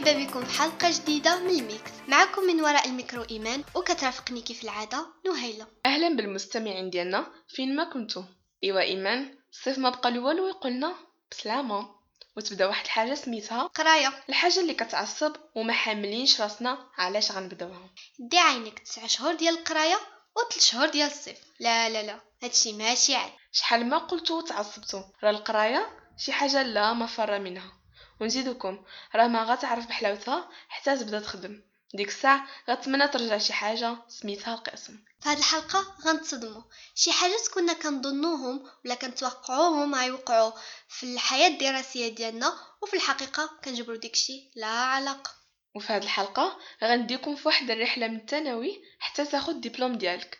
باي ومرحبا بكم في حلقة جديدة من ال mix معكم من وراء الميكرو إيمان وكترافقني كيف العادة؟ نهيلة. أهلا بالمستمعين ديالنا. فين ما كنتو؟ أيوا إيمان الصيف ما بقى له والو يقولنا بسلامة. وتبدأ واحد الحاجة سميتها قراية. الحاجة اللي كتعصب وما حاملينش راسنا علاش غنبدأوها. دي عينك تسع شهور ديال القراية و شهور ديال الصيف. لا لا لا هادشي ماشي عاد شحال ما قلتو تعصبتو راه القراية شي حاجة لا مفر منها. ونزيدكم راه ما غتعرف بحلاوتها حتى تبدا تخدم. ديك الساعة غتمنى ترجع شي حاجة سميتها القسم. في هاد الحلقة غنتصدموا. شي حاجات كنا كنظنوهم ولا كنتوقعوهم غيوقعوا في الحياة الدراسية ديالنا وفي الحقيقة كنجبروا داكشي لا علاقة. وفي هاد الحلقة غنديكم في واحد الرحلة من الثانوي حتى تاخد الدبلوم ديالك.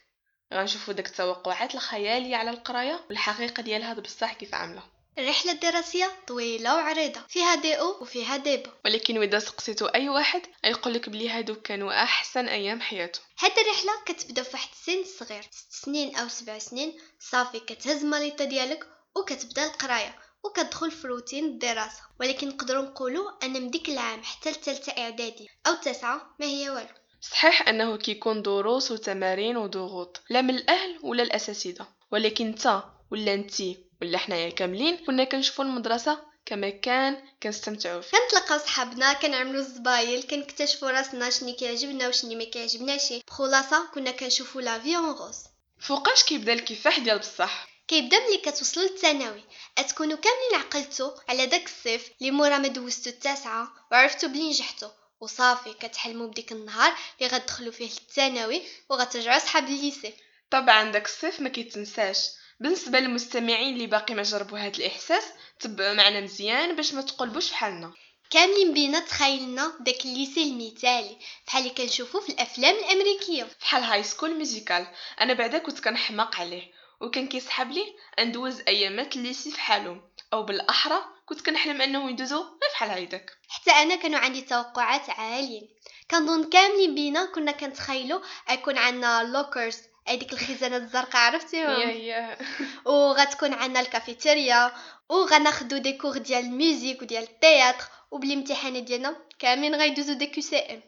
غنشوفوا داك التوقعات الخيالية على القراية والحقيقة ديالها بصح كيف عاملة. الرحلة الدراسية طويلة وعريضة. فيها دي أو وفيها ديبا ولكن وإذا سقسيتو أي واحد يقولك بلي هادو كانوا أحسن أيام حياته هاد الرحلة كتبدأ في واحد السن صغير. ست سنين أو سبع سنين. صافي كتهز ماليطة ديالك وكتبدأ القراية وكتدخل في روتين الدراسة. ولكن نقدروا نقولوا أن من ديك العام حتى لثالثة إعدادي أو تاسعة ما هي والو. صحيح أنه كيكون دروس وتمارين وضغوط لا من الأهل ولا الأساتذة. ولكن انت ولا انتي ولا حنايا كاملين. كنا كنشوفوا المدرسة كمكان كنستمتعوا فيه. كنتلاقاو صحابنا كنعملوا الزبايل كنكتشفوا راسنا شني كيعجبنا وشني ما كيعجبناش. بخلاصة كنا كنشوفوا la vie en rose فوقاش كيبدا الكفاح ديال بصح؟ كيبدا ملي كتوصلوا للثانوي. اتكونوا كاملين عقلتوا على داك الصيف اللي مورا ما دوزتوا التاسعه وعرفتوا بلي نجحتوا وصافي كتحلموا بديك النهار اللي غتدخلوا فيه للثانوي وغترجعوا صحاب ال lycée طبعا داك الصيف ما كيتنساش. بالنسبة للمستمعين اللي باقي ما جربوا هذا الإحساس تبعوا معنا مزيان باش ما تقلبوش بحالنا. كاملين بينا تخيلنا داك ال lycée المثالي بحال اللي كنشوفوه في الأفلام الأمريكية. بحال High School Musical أنا بعدا كنت كنحماق عليه وكان كيسحب لي ندوز أيامات ال lycée فحالهم أو بالأحرى كنت كنحلم أنه يدوزو غير بحال هيداك حتى أنا كانوا عندي توقعات عاليين كنظن كاملين بينا كنا كنتخيلوا يكون عندنا lockers هذيك الخزانة الزرقاء عرفتيهم؟ yeah yeah. وغتكون عندنا الكافيتيريا وغناخدو des cours ديال ال musique وديال ال théâtre وبالامتحانات ديالنا كاملين غيدوزو des QCM.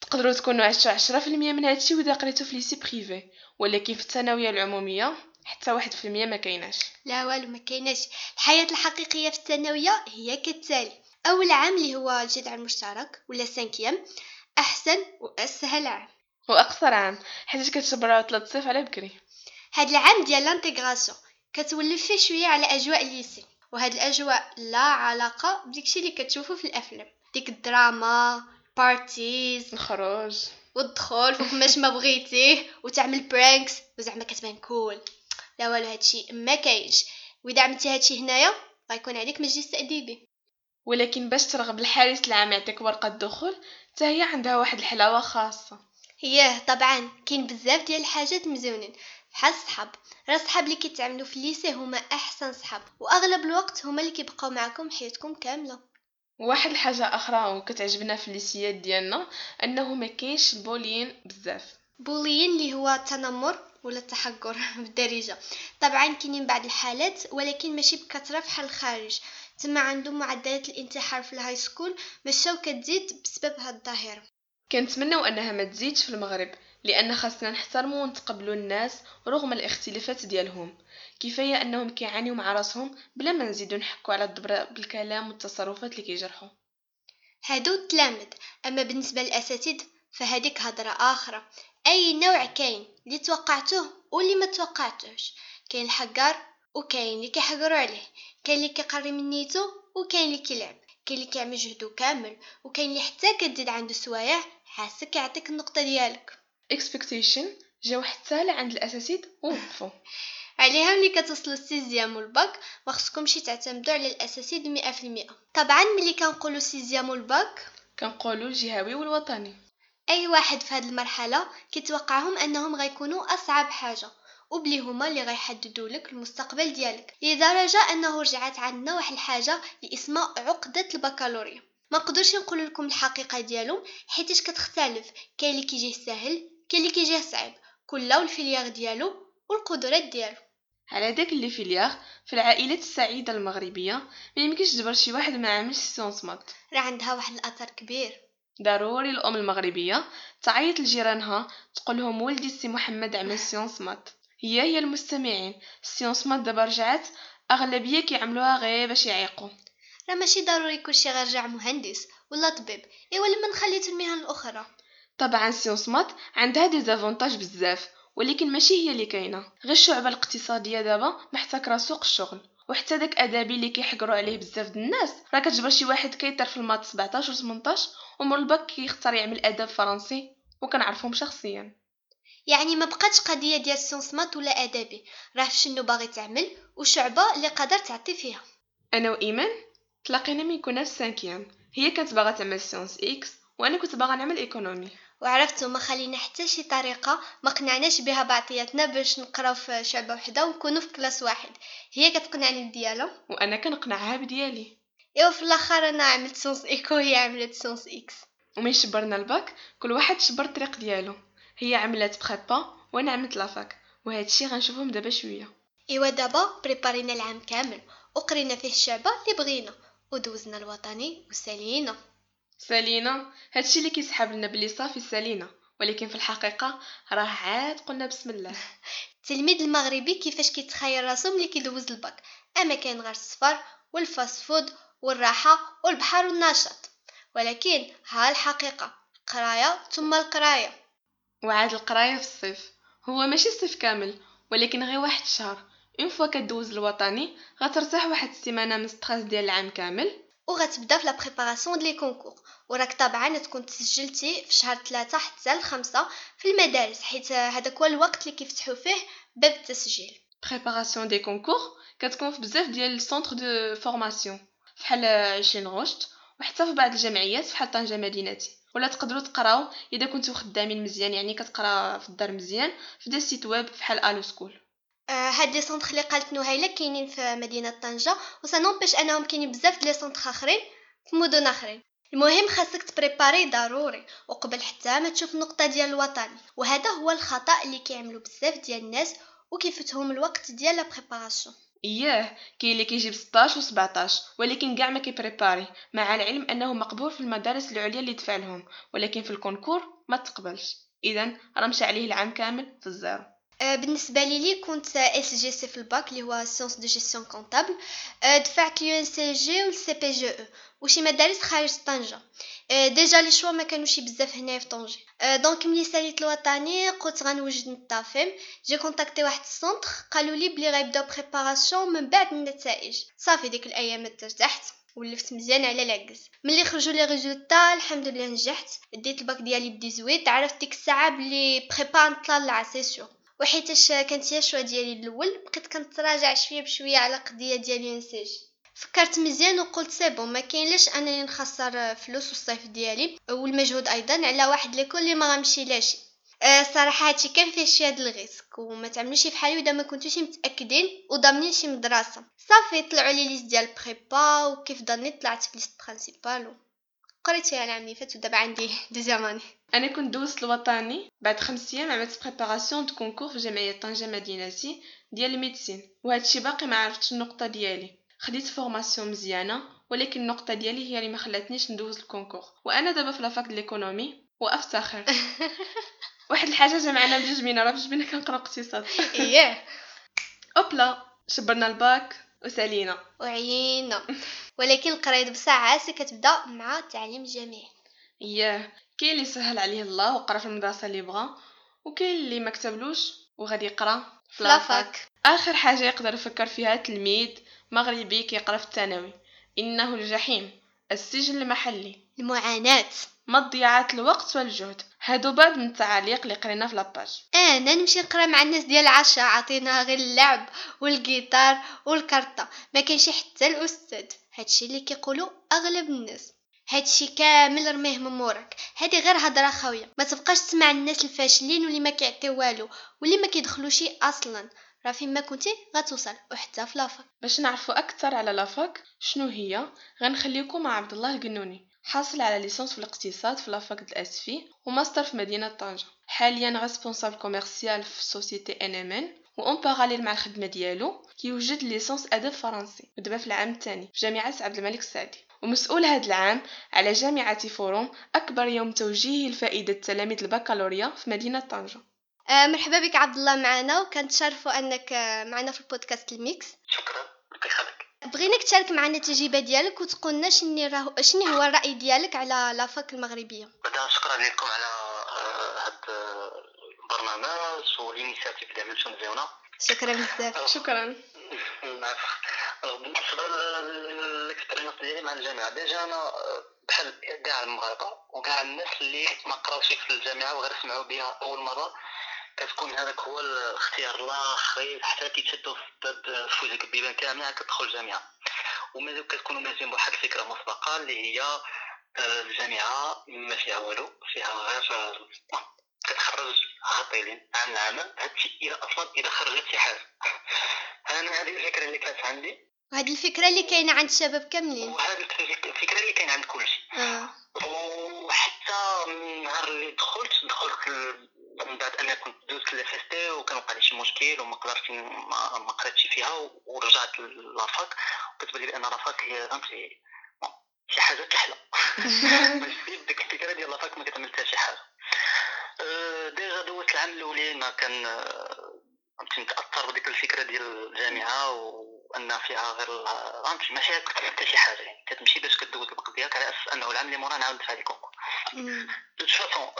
تقدروا تكونوا عشتوا عشرة في المية من هادشي وإذا قريتو في lycée privé. ولكن في الثانوية العمومية حتى واحد في المية ما كايناش. لا والو ما كايناش. الحياة الحقيقية في الثانوية هي كالتالي. أول عام اللي هو الجذع المشترك ولا cinquième أحسن وأسهل عام. واقصر عام. حيت كتبراو ثلاث صيف على بكري. هاد العام ديال l'intégration كتولف فيه شوية على أجواء ال lycée وهاد الأجواء لا علاقة بداكشي اللي كتشوفو في الأفلام. ديك الدراما parties نخرج. والدخول فوقاش ما بغيتيه وتعمل pranks وزعما كتبان cool لا والو هادشي ما كاينش. وإذا عملتي هادشي هنايا غيكون عليك مجلس تأديبي. ولكن باش ترغب الحارس العام يعطيك ورقة الدخول حتى هي عندها واحد الحلاوة خاصة. هيه طبعا كاين بزاف ديال الحاجات مزيونين. بحال الصحاب. راه الصحاب اللي كيتعاملوا في الليسي هما أحسن صحاب. وأغلب الوقت هما اللي كيبقاو معكم حياتكم كاملة. واحد الحاجة أخرى وكتعجبنا في الليسيات ديالنا أنه ما كاينش البولين بزاف. بوليين اللي هو التنمر ولا التحقر بالدارجة. طبعا كاينين بعض الحالات ولكن ماشي بكثرة بحال الخارج. تما عندهم معدلات الانتحار في ال high school مشاو كتزيد بسبب هاد الظاهرة. كنتمنوا أنها ما تزيدش في المغرب لأن خاصنا نحترموا ونتقبلوا الناس رغم الاختلافات ديالهم. كفاية أنهم كيعانيو مع راسهم بلا ما نزيدو نحكوا على الدبره بالكلام والتصرفات اللي كيجرحوا هادو التلامذ أما بالنسبة للاساتذه فهاديك هضرة أخرى أي نوع كاين اللي توقعتوه واللي ما توقعتوش؟ كاين الحقار وكاين اللي كيحقروا عليه. كاين اللي كيقري من نيتو وكاين اللي كيلعب. كاين اللي كيعمل جهدو كامل. وكاين اللي حتى كتزيد عنده سوايع حاسك يعطيك النقطة ديالك. expectations جاو حتى لعند الاساتذه ووقفوا. عليها ملي كتوصلوا ال sixième وال bac ما خصكمش تعتمدوا على الاساتذه مئة في المئة طبعا ملي كنقولوا ال sixième وال bac كنقولوا الجهوي والوطني. أي واحد في هذه المرحلة كيتوقعهم أنهم غيكونوا أصعب حاجة وبلي هما اللي غيحددوا لك المستقبل ديالك. لدرجة أنه رجعت عندنا واحد الحاجة اللي اسمها عقدة البكالوريا. ما نقدرش نقول لكم الحقيقة ديالهم حيتاش كتختلف. كاين اللي كيجيه سهل كاين اللي كيجيه صعيب. كل والفيليير ديالو والقدرات ديالو. على داك اللي في الياغ في العائلات السعيدة المغربية ما يمكنش تجبر شي واحد ما عملش sciences maths راه عندها واحد الأثر كبير. ضروري الأم المغربية تعيط لجيرانها تقول لهم ولدي سي محمد عمل sciences maths هي هي المستمعين. sciences maths دابا رجعت أغلبية كيعملوها غير باش يعيقوا. راه ماشي ضروري كلشي غيرجع مهندس ولا طبيب. إيوا لما نخليت المهن الأخرى. طبعا sciences maths عندها des avantages بزاف ولكن ماشي هي اللي كاينة. غير الشعبة الاقتصادية دابا محتكرة سوق الشغل وحتى داك ادبي اللي كيحقروا عليه بزاف د الناس. راه كتجبر شي واحد كيطير في ال maths 17 و 18 ومر الباك كيختار يعمل ادب فرنسي وكنعرفهم شخصيا. يعني ما بقاتش قضية ديال sciences maths ولا ادبي راه شنو باغي تعمل وشعبة اللي قادر تعطي فيها. أنا وإيمان تلاقينا من كنا في cinquième هي كانت باغا تعمل sciences ex وأنا كنت باغا نعمل économie وعرفتوا ما خلينا حتى شي طريقة ما قنعناش بها بعضياتنا باش نقراو في شعبة وحدة ونكونوا في classe واحد. هي كتقنعني بديالها. وأنا كنقنعها بديالي. إيوا في الآخر أنا عملت sciences éco هي عملت sciences ex ومن شبرنا الباك كل واحد شبر الطريق ديالو. هي عملت prépa وأنا عملت la fac وهذا الشيء غنشوفهم دابا شوية. إيوا دابا بريبارينا العام كامل. وقرينا فيه الشعبة اللي بغينا. ودوزنا الوطني وسالينا. سالينا هادشي اللي كيسحب لنا بلي صافي سالينا ولكن في الحقيقة راه عاد قلنا بسم الله. التلميذ المغربي كيفاش كيتخيل راسو ملي كيدوز الباك؟ أما كاين غير السفر وال fast food والراحة والبحر والنشاط. ولكن ها الحقيقة قراية ثم القراية. وعاد القراية في الصيف. هو ماشي الصيف كامل ولكن غير واحد الشهر. une fois كدوز الوطني غترتاح واحد السيمانه من stress ديال العام كامل وغتبدا في la préparation ديال les concours وراك طبعا تكون تسجلتي في شهر ثلاثة حتى لخمسة في المدارس حيت هذاك هو الوقت اللي كيفتحوا فيه باب التسجيل préparation des concours كتكون في بزاف ديال ال centres de formation فحال 20 غشت وحتى في بعض الجمعيات فحال طنجة مدينتي ولا تقدروا تقراو اذا كنتو خدامين مزيان يعني كتقرا في الدار مزيان في des sites web فحال AlloSchool هاد les centres اللي قالت نهيله كاينين في مدينة طنجة و ça n'empêche أنهم كاينين بزاف les centres آخرين في مدن آخرين. المهم خاصك تبريباري ضروري وقبل حتى ما تشوف النقطه ديال الوطني وهذا هو الخطأ اللي كيعملوا بزاف ديال الناس وكيفوتهم الوقت ديال la préparation. اييه كاين اللي كيجيب 16 و 17 ولكن كاع ما كيبريباري مع العلم أنه مقبول في المدارس العليا اللي دفع لهم ولكن في ال concours ما تقبلش. اذا راه مشى عليه العام كامل في الزيرو. آه، بالنسبة لي كنت اس جي سي في الباك اللي هو سيونس دو جيستيون كونطابل دفعت اليو ان سي جي والسي بي جي أو وشي مدارس خارج طنجة. آه، déjà les choix ما كانوش بزاف هنايا في طنجة. آه، donc ملي ساليت الوطني قلت غنوجد ل TAFEM j'ai contacté واحد centre قالوا لي بلي غيبداو préparation من بعد النتائج. صافي ديك الأيام ارتحت ولفت مزيان على العكس ملي خرجوا les résultats الحمد لله نجحت. ديت الباك ديالي ب 18 عرفت ديك الساعة بلي prépa نطلع c'est sûr وحيتاش كانت هي ال choix ديالي الأول بقيت كنتراجع شوية بشوية على قضية ديال ENCG فكرت مزيان وقلت c'est bon ما كاين انني نخسر فلوس والصيف ديالي والمجهود أيضا على واحد اللي ما غنمشي لاش أه صراحة هادشي كان فيه شي هاد ال risque وما تعملوش بحالي اذا ما كنتوش متأكدين وضامنين شي مدرسة. صافي طلعوا les listes ديال prépa وكيف ظنيت طلعت في liste principale قريت العام اللي فات ودابا عندي deuxième année أنا كنت دوزت الوطني بعد خمس أيام عملت préparation de concours في جمعيه طنجة مدينتي ديال ال médecine. وهادشي باقي ما عرفتش النقطة ديالي. خديت formation مزيانة ولكن النقطة ديالي هي اللي ما خلاتنيش ندوز ال concours وأنا دابا في la fac l'économie وافتخر واحد الحاجة جمعنا بجوج بينا راه بجوج بينا كنقراو اقتصاد. اييه et voilà شبرنا الباك. وسالينا وعينا ولكن القراية بساعة كتبدا مع التعليم الجامعي اييه كاين اللي سهل عليه الله وقرا في المدرسة اللي بغا وكاين اللي ما كتبلوش وغادي يقرا في la fac. آخر حاجة يقدر يفكر فيها تلميذ مغربي كيقرا في الثانوي إنه الجحيم السجن المحلي. المعاناة. ما ضياعة الوقت والجهد. هادو بعض من التعاليق اللي قرينا في la page. أنا نمشي نقرأ مع الناس ديال العشران عطينا غير اللعب والجيتار والكرطه ما كاينش حتى الأستاذ. هادشي اللي كيقولوا أغلب الناس. هادشي كامل رميه من موراك هادي غير هضرة خاويه ما تبقاش تسمع الناس الفاشلين واللي ما كيعطيو والو واللي ما كيدخلوش أصلا. راه فين ما كنتي غتوصل وحتى في la fac. باش نعرفوا أكثر على la fac شنو هي؟ غنخليكم مع عبد الله القنوني. حاصل على licence في الاقتصاد في la fac آسفي وماستر في مدينة طنجة. حاليا responsable commercial في société ان ام ان en parallèle مع الخدمة ديالو كيوجد licence أدب فرنسي. ودابا في العام الثاني في جامعة عبد الملك السعدي ومسؤول هذا العام على جامعة forum أكبر يوم توجيهي لفائدة تلاميذ البكالوريا في مدينة طنجة. آه مرحبا بك عبد الله معنا وكنتشرفوا أنك آه، معنا في البودكاست الميكس. شكرا الله يخليك بغيناك تشارك معنا التجربه ديالك وتقول لنا شنو راه شنو هو الرأي ديالك على la fac المغربية. بعدا شكرا لكم على هذا البرنامج وال initiative اللي عملتو مزيونه شكرا بزاف. شكرا. بالنسبة لل expérience ديالي مع الجامعة déjà أنا بحال كاع المغاربة وكاع الناس اللي ما قراوش في الجامعة وغير سمعوا بها أول مرة كتكون هذاك هو الاختيار الآخر حتى كيتشدوا في باب في وجهك البيبان كاملة كتدخل الجامعة. ومازال كتكونوا ماشيين بواحد الفكرة مسبقة اللي هي آه، الجامعة ما فيها والو فيها غير آه، كتخرج عاطلين عام العمل هادشي اذا أصلا اذا خرجت شي حاجة. أنا هذه الفكرة اللي كانت عندي. وهذه الفكرة اللي كاينة عند الشباب كاملين. وهذه الفكرة اللي كاينة عند كلشي آه. وحتى من النهار اللي دخلت دخلت من بعد أنا كنت دوزت لافيستي وكان وقع لي شي مشكل وما قدرتش ما, ما قريتش فيها ورجعت la fac وكتبان لي أن la fac هي فهمتي شي حاجة كحلة. ديك الفكرة ديال la fac ما كتعمل حتى شي حاجة. أه، déjà دوزت العام الاولين كان فهمتي متأثر بديك الفكرة ديال الجامعة وان فيها غير فهمتي ماشي حتى شي حاجة. يعني كتمشي باش كدوز الوقت ديالك على أساس أنه العام اللي موراه نعاود ندفع لي concours de façon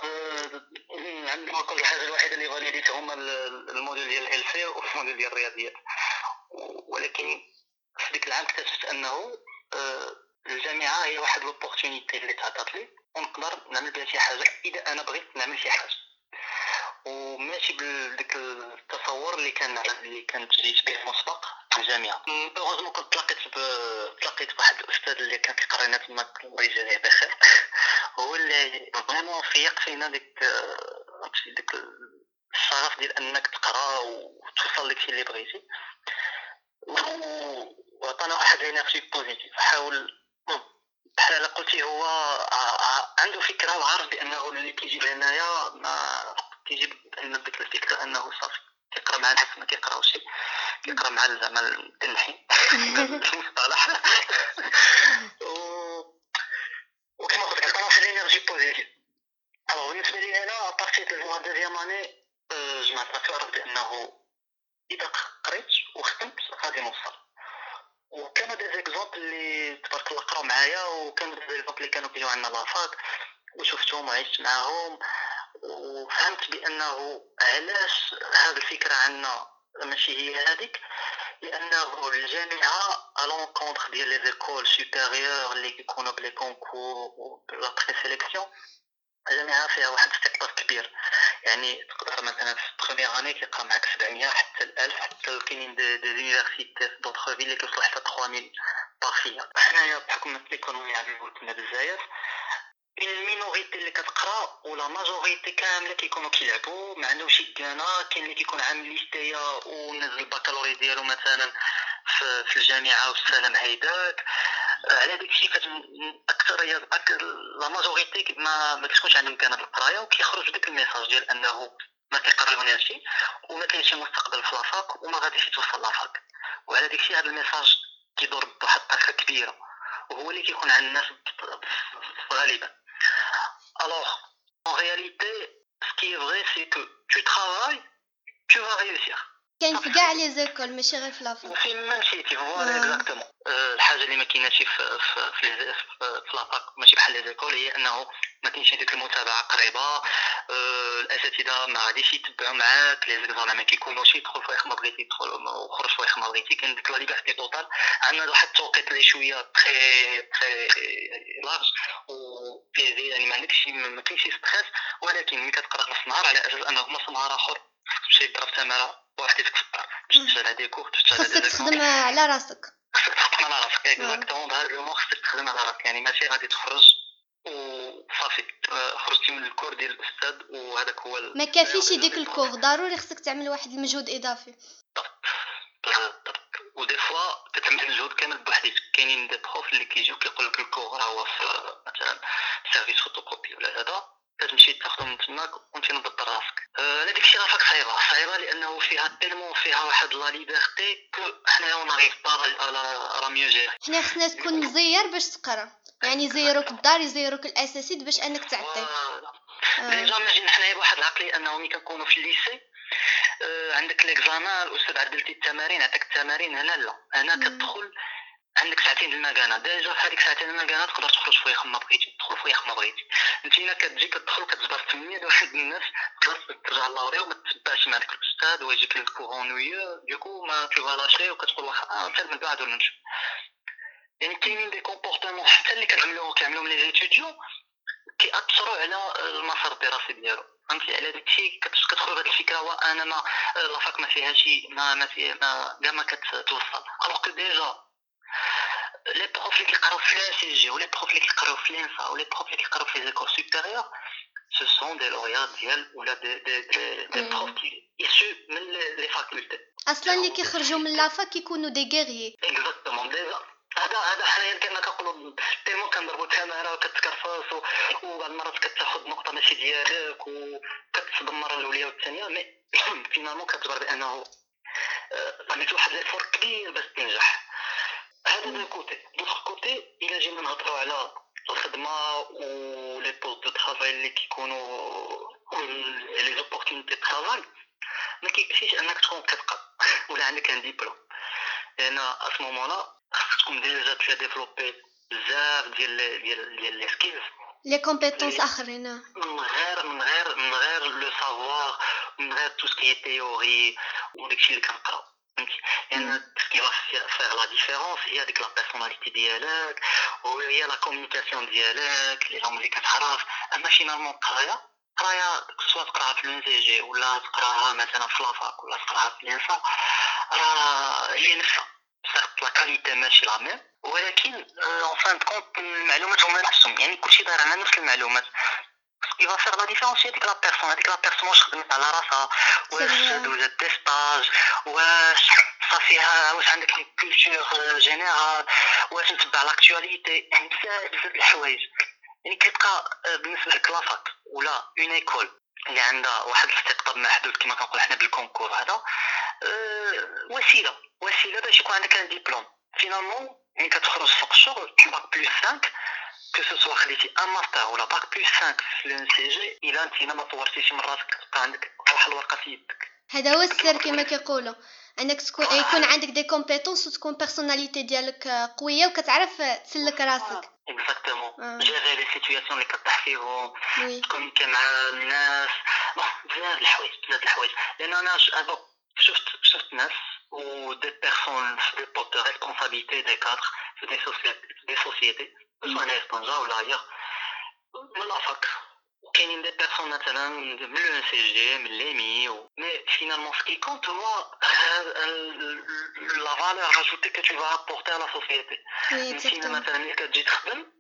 عندنا كل الحاجة الوحيدة اللي validé ت هما ال module ديال ال C وال module ديال الرياضيات ولكن في ديك العام اكتشفت أنه أه، الجامعة هي واحد l'opportunité اللي تعطات لي ونقدر نعمل بها شي حاجة إذا أنا بغيت نعمل شي حاجة. وماشي بديك التصور اللي كان اللي كانت جيت به مسبق الجامعة heureusement كنت تلاقيت. تلاقيت بواحد الأستاذ اللي كان كيقرا لنا تما الله يجازيه بخير. هو اللي vraiment فيق فينا ديك ديك الشغف ديال أنك تقرأ وتوصل لك اللي بغيتي. وعطانا واحد l'énergie positive حاول بحال قلتي هو عنده فكرة وعارف بأنه اللي كيجي لهنايا ما كيجي إن ديك الفكرة أنه صافي كيقرأ مع الناس ما كيقراوش. كيقرا مع زعما التنحي المصطلح وكما قلت لك واحد énergie positive. alors بالنسبة لي أنا à partir de deuxième année جمعت راسي بأنه إذا قريت وخدمت غادي نوصل. وكانوا des exemples اللي تبارك الله قراو معايا وكانوا des exemples اللي كانوا كيجيو عندنا la fac وشفتهم وعشت معاهم وفهمت بأنه علاش هذه الفكرة عندنا ماشي هي هذيك لأنه الجامعة à l'encontre ديال les écoles supérieures اللي كيكونوا ب les concours و la présélection الجامعة فيها واحد استقطاب كبير. يعني تقدر مثلا في ال première année كيقرا معاك 700 حتى 1000 حتى كاينين des universités في d'autres villes اللي كيوصلوا حتى 3000 بار حنايا بحكم ليكونومي يعني كنا بزاف. المينوريتي اللي كتقرا ولا ماجوريتي كاملة كيكونوا كيلعبوا ما عندهمش كانا كاين اللي كيكون عامل ليستيا ونزل البكالوري ديالو مثلا في, الجامعة والسلام هيداك. على داك الشيء أكثر لا ماجوريتي ما ما كتكونش عندهم كان القراية. وكيخرج بديك الميساج ديال أنه ما كيقريوناش شي وما كاينش مستقبل في لافاك وما غاديش يتوصل لافاك. وعلى داك الشيء هذا ال message كيدور بواحد الطريقة كبيرة وهو اللي كيكون عند الناس غالبا. Alors, en réalité, ce qui est vrai, c'est que tu travailles, tu vas réussir. كاين في كاع les écoles ماشي غير في la fac فين ما مشيتي voilà exactement. الحاجة اللي ما كايناش في في في, في la fac ماشي بحال les écoles هي إنه ما كاينش ديك المتابعة قريبة. الأساتذة ما غاديش يتبعوا معاك les examens ما كيكونوش يدخل في ما بغيتي يدخل وخرج في ما بغيتي كاين ديك la liberté totale عندنا واحد التوقيت اللي شوية très très large و يعني ما عندكش ما كاينش stress ولكن ملي كتقرأ نص نهار على أساس أنه نص نهار أخر تمشي تضرب تماره في الدار باش تشتغل على des cours خصك تخدم على راسك خصك تخدم على راسك exactement بهذا ال mot خصك تخدم على راسك يعني ماشي غادي تخرج وصافي خرجتي من ال cours ديال الاستاذ وهذاك هو ما كافيش يديك ال cours ضروري خصك تعمل واحد المجهود اضافي و des fois كتعمل المجهود كامل بوحدك كاينين des profs اللي كيجيو كيقول لك ال cours راه هو في مثلا service photocopie ولا هذا تمشي تاخذهم من تماك وانت مضبط راسك. آه، هذيك الشيء راه صعيبة. صعيبة لأنه فيها tellement فيها واحد la liberté que حنايا on n'arrive pas à mieux gérer حنا خصنا تكون مزير باش تقرا. يعني يزيروك الدار يزيروك الأساسيد باش أنك تعطي. déjà ماجي حنايا بواحد العقليه أنه ملي كنكونوا في ال lycée آه، عندك l'examen الأستاذ عدلتي التمارين عطاك التمارين هنا لا. هنا كتدخل عندك ساعتين المكانة. déjà في هذيك ساعتين المكانة تقدر تخرج فيها ما بغيتي تدخل فيها ما بغيتي. أنت كتجي كتدخل كتجبر 800 واحد الناس خلاص ترجع لوري وما تتبعش مع داك الأستاذ ويجيك ال cours ennuyeux du coup tu lâches وكتقول واخا آه من بعد ولا نمشي يعني كاينين des comportements حتى اللي كنعملوهم كيعملوهم les étudiants كيأثروا على المسار الدراسي ديالو. فهمتي؟ على داكشي كتخرج هاد الفكرة وأنا ما la fac ما فيها شي ما ما فيها ما كاع ما كتوصل. alors déjà les profs اللي كيقراو في لا سي جي و les profs اللي كيقراو في l'ENSA ولي بروف اللي كيقراو في l'école supérieure ce sont des lauréats ديال ولا des des des, profs qui issus من les facultés أصلا اللي كيخرجوا من la fac كيكونوا des guerriers exactement déjà هذا هذا حاليا كما كنقولوا tellement كنضربوا تماره وكتكرفص وبعض المرات كتاخذ نقطة ماشي ديالك وكتصدم المرة الأولى والثانية mais finalement كتجبر بانه عملت واحد l'effort كبير باش تنجح. هذا d'un côté d'autre côté إلا جينا نهضروا على الخدمة و les postes de travail اللي كيكونوا les opportunités de travail ما كيكفيش أنك تكون كتقرا ولا عندك un diplôme لأن un moment خاصك تكون déjà tu l'as développé بزاف ديال ديال ديال les skills les compétences أخرين. من غير من غير من غير le savoir من غير tout ce qui théorie وداكشي اللي كنقراو. فهمتي لأن ce qui fait la différence هي ديك la personnalité ديالك وهي la communication ديالك لي هما اللي كتعرف اما finalement القرايه قرايه سواء تقراها في ال ENCG ولا تقراها مثلا في la fac ولا تقراها في ال ENSA راه هي نفسها certes la qualité ماشي la même ولكن en fin de compte المعلومات هما نفسهم يعني كلشي داير على نفس المعلومات qui va faire la différence هي ديك la personne هذيك la personne واش خدمت على راسها واش دوزت des stages واش صافيها واش عندك une culture générale واش نتبع l'actualité يعني بزاف بزاف الحوايج يعني كيبقى بالنسبة لك la fac ولا une école اللي عندها واحد الاستقطاب محدود كما كنقول حنا بال concours هذا وسيله وسيله باش يكون عندك un diplôme finalement ملي كتخرج سوق الشغل bac plus 5 que ce soit خديتي un master ولا bac plus 5 في ال ENCG الا انت ما طورتيش من راسك تبقى عندك واحد الورقه في يدك هذا هو السر كما كيقولوا. أنك تكون يكون عندك des compétences وتكون personnalité ديالك قوية وكتعرف تسلك راسك. exactement gérer les situations اللي كطيح فيهم ت communiquer مع الناس. بزاف الحوايج بزاف الحوايج. لأن أنا شفت شفت ناس ou des personnes des postes de responsabilité des cadres des sociétés des sociétés سواء هنا في طنجة ولا غير من la fac كاينين des personnes مثلا من لو سي جي من l'EMI mais finalement ce qui compte هو la valeur ajoutée que tu vas apporter à la société انت مثلا ملي كتجي تخدم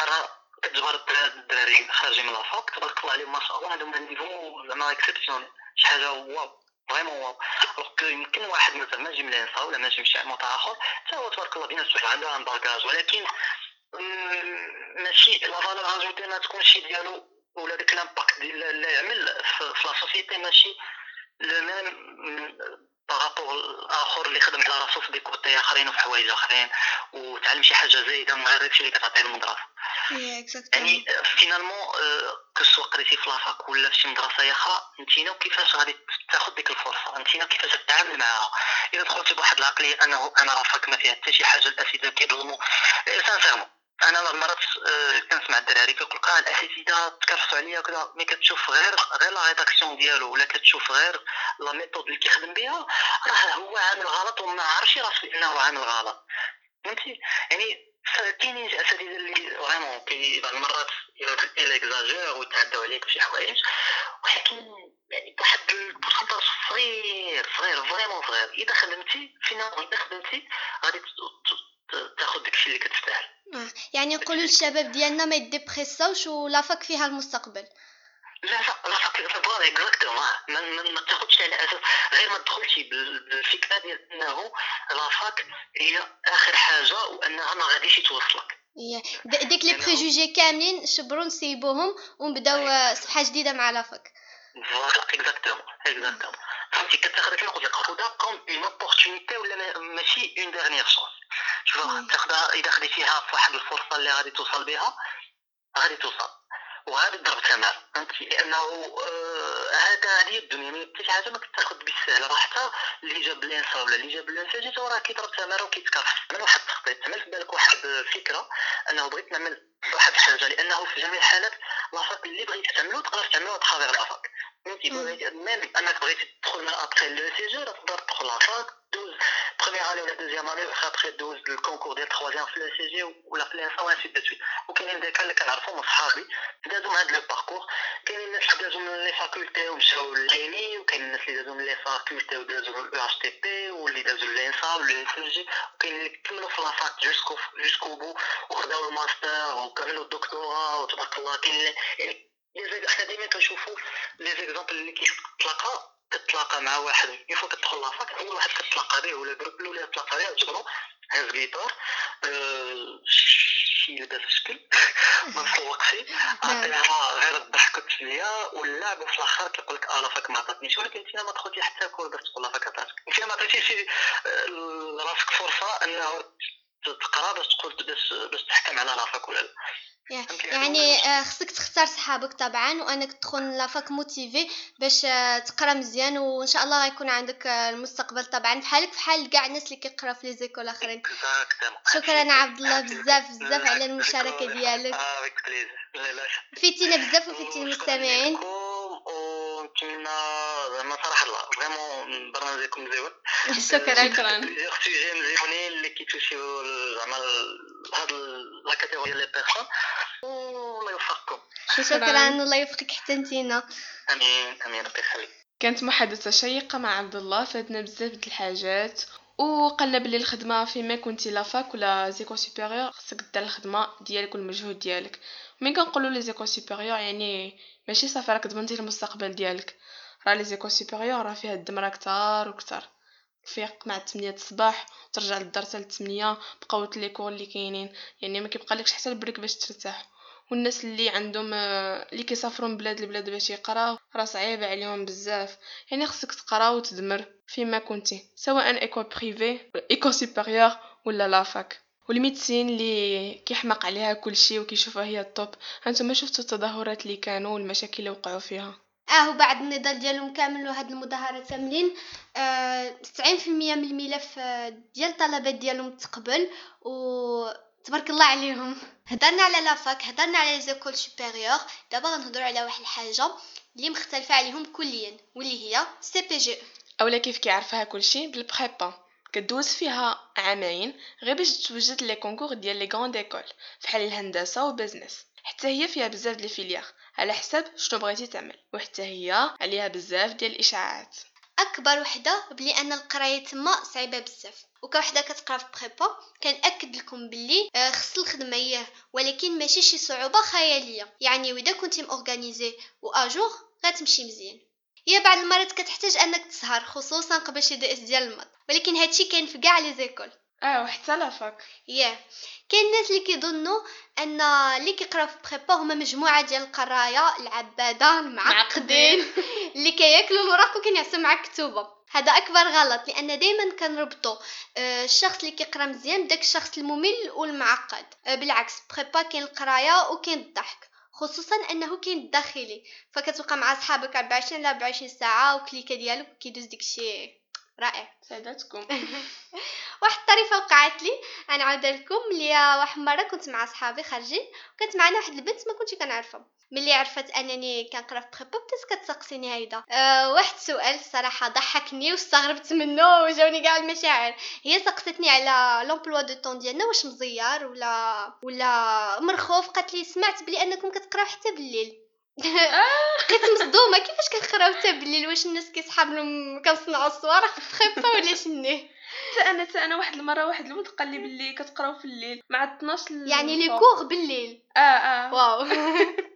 راه كتجبر الدراري خارجين من la fac تبارك الله عليهم ما شاء الله عندهم niveau زعما exceptionnel شي حاجة waouh vraiment alors يمكن واحد مثلا ما يجي من ال ENSA ولا ما يجي من شي عمود اخر حتى هو تبارك الله bien sûr عنده un bagage ولكن ماشي la valeur ajoutée ما تكونش ديالو ولا داك l'impact ديال اللي يعمل في la société ماشي le même par rapport الآخر اللي خدم على راسو في des côtés آخرين وفي حوايج آخرين وتعلم شي حاجة زايدة من غير داكشي اللي كتعطيه المدرسة. يعني finalement que ce soit قريتي في la fac ولا في شي مدرسه أخرى انتينا كيفاش غادي تاخذ ديك الفرصة. انتينا كيفاش تتعامل معاها. إذا دخلتي بواحد العقلية أنه أنا la fac ما فيها حتى شي حاجة الاساتذه كيظلموا. sincèrement أنا بعض المرات كنسمع الدراري كيقول لك آه الاساتذه تكرفسوا عليا وكذا mais كتشوف غير غير la rédaction ديالو ولا كتشوف غير la méthode اللي كيخدم بها راه هو عامل غلط وما عارفش راسو إنه عامل غلط. فهمتي؟ يعني كاينين أساتذة اللي vraiment كي بعض المرات إلى إكزاجير ويتعداو عليك بشي حوايج ولكن يعني بواحد ال pourcentage صغير صغير vraiment صغير. إذا خدمتي فينا إذا خدمتي غادي تاخذ داكشي اللي كتستاهل. يعني نقولوا للشباب ديالنا ما يديبريساوش و la fac فيها المستقبل. لا لا لا voilà exactement ما, ما تاخذش على أساس غير ما تدخلش بالفكرة ديال إنه la fac هي آخر حاجة وإنها ما غاديش توصلك ديك les préjugés كاملين شبروا نسيبوهم ونبداو آه، صفحه جديدة مع la fac voilà exactement exactement فهمتي كتاخذ كيما قلت لك خذها comme une opportunité ولا ما- ماشي une dernière chance شوف. تاخذها اذا خديتيها في واحد الفرصه اللي غادي توصل بها غادي توصل وغادي تضرب تمارة فهمتي لأنه آه، هذا هذه الدنيا ما حتى شي حاجة ما كتاخذ بالسهل راه حتى اللي جاب ال ENSA ولا اللي جاب ال ENSA جيت راه كيضرب تمارة وكيتكرفص من واحد التخطيط عمل في بالك واحد الفكرة انه بغيت نعمل واحد الحاجة لأنه في جميع الحالات la fac اللي بغيتي تعملو تقدر تعملو à travers la fac فهمتي مم. بغيتي ميم انك بغيتي تدخل من ابخي لو سي جي راه تقدر تدخل la fac دوز première année ولا deuxième année واخا après دوز ال concours ديال troisième في l'ENCG ولا في ال ENSA et ainsi de suite وكاينين ديك اللي كنعرفهم من صحابي دازو من هاد le parcours كاينين الناس اللي دازو من les facultés ومشاو للعيني وكاين الناس اللي دازو من les facultés ودازو l'EHTP واللي دازو لل ENSA ولو اس جي وكاين اللي كملوا في حنا ديما كنشوفوا les exemples اللي كيتلاقى كتلاقى مع واحد une fois كتدخل la fac أول واحد كتلاقى به ولا ال groupe الأولى كتلاقى به تجبرو هاز جيتار آه، شي لباس شكل ما مسوقش عطيها غير الضحك والتسليه واللعب وفي الآخر كيقول لك آه la fac ما عطاتنيش. ولكن انت ما دخلتي حتى cours باش تقول la fac عطاتك. انت ما عطيتيش آه، لراسك فرصة أنه تقرا باش تقول باش باش تحكم على لافاك ولا لا. فهمتي؟ يعني آه، خصك تختار صحابك طبعا وأنك تدخل la fac motivé باش آه، تقرأ مزيان وإن شاء الله غيكون عندك آه، المستقبل طبعا بحالك بحال كاع الناس اللي كيقراو في les écoles الاخرين exactement شكرا عبد الله بزاف بزاف على المشاركة ديالك. لا فدتينا بزاف وفدتي المستمعين ونتمنى زعما vraiment برنامجكم مزيون شكرا شكرا plaisir sujets مزيونين اللي كيتوشيو زعما هاد la catégorie les personnes والله يوفقكم شكرا الله يوفقك حتى نتينا امين امين ربي يخليك كانت محادثة شيقة مع عبد الله فادنا بزاف د الحاجات. وقلنا بلي الخدمة فيما كنتي la fac ولا écoles supérieures خصك دير الخدمة ديالك والمجهود ديالك. ملي كنقولوا les écoles supérieures يعني ماشي صافي راك ضمنتي المستقبل ديالك. راه les écoles supérieures راه فيها الدمرة كتار وكتار فيق مع 8 الصباح وترجع للدار حتى 8 بقاو les cours اللي كاينين. يعني ما كيبقالكش حتى ال break باش ترتاح. والناس اللي عندهم آه، اللي كيسافروا من بلاد لبلاد باش يقراو راه صعيبه عليهم بزاف. يعني خصك تقرا وتدمر فيما كنتي سواء école privée école supérieure ولا la fac وال médecine اللي كيحمق عليها كلشي وكيشوفها هي ال top هانتوما شفتوا التظاهرات اللي كانوا والمشاكل اللي وقعوا فيها. آه وبعد النضال ديالهم كامل وهاد المظاهرات كاملين آه 90% من الملف آه، ديال الطلبات ديالهم تقبل و تبارك الله عليهم. هضرنا على la fac هضرنا على les écoles supérieures. دابا غنهضروا على واحد الحاجة اللي مختلفة عليهم كليا واللي هي CPGE. أولا كيف كيعرفها كلشي بال prépa كدوز فيها عامين غير باش توجد les concours ديال les grandes écoles بحال الهندسة و business حتى هي فيها بزاف ديال ال filières. على حسب شنو بغيتي تعمل وحتى هي عليها بزاف ديال الإشاعات. أكبر وحدة بلي أن القراية تما صعيبة بزاف. وكوحدة كتقرا في prépa كنأكد لكم بلي آه، خص الخدمة اياه ولكن ماشي شي صعوبة خيالية. يعني وإذا كنتي م organisé و à jour غتمشي مزيان. هي بعض المرات كتحتاج أنك تسهر خصوصا قبل شي DS ديال ال maths ولكن هادشي كاين في كاع les écoles. آه وحتى la fac ياه كاين الناس اللي كيظنوا أن اللي كيقراو في prépa هما مجموعة ديال القرايه العبادة المعقدين اللي كياكلوا الوراق وكينعسوا مع الكتوبة. هذا أكبر غلط لأن دائما كنربطوا آه، الشخص اللي كيقرا مزيان بداك الشخص الممل والمعقد. آه، بالعكس prépa كاين القرايه وكاين الضحك خصوصا أنه كاين الداخلي. فكتبقى مع صحابك 24 على 24 ساعة وكليكة ديالك كيدوز داكشي. رائع. سعداتكم واحد الطريفة وقعت لي. أنا عاودة لكم اللي واحد مرة كنت مع صحابي خارجين وكانت معنا واحد البنت ما كنتش كنعرفها. ملي عرفت أنني كنقرأ في prépa بدات كتسقسيني هيدا أه واحد السؤال صراحة ضحكني واستغربت منه وجاوني كاع المشاعر. هي سقستني على l'emploi du temps ديالنا واش مزيار ولا ولا مرخوف؟ قالت لي سمعت بلي أنكم كتقراو حتى بالليل. بقيت مصدومة. كيفاش كنقراو حتى بالليل واش الناس كيسحاب لهم كنصنعوا الصواريخ؟ في prépa ولا حتى أنا حتى أنا واحد المرة واحد الولد قال لي باللي كتقراو في الليل. مع 12 يعني les. cours بالليل. آه آه. واو.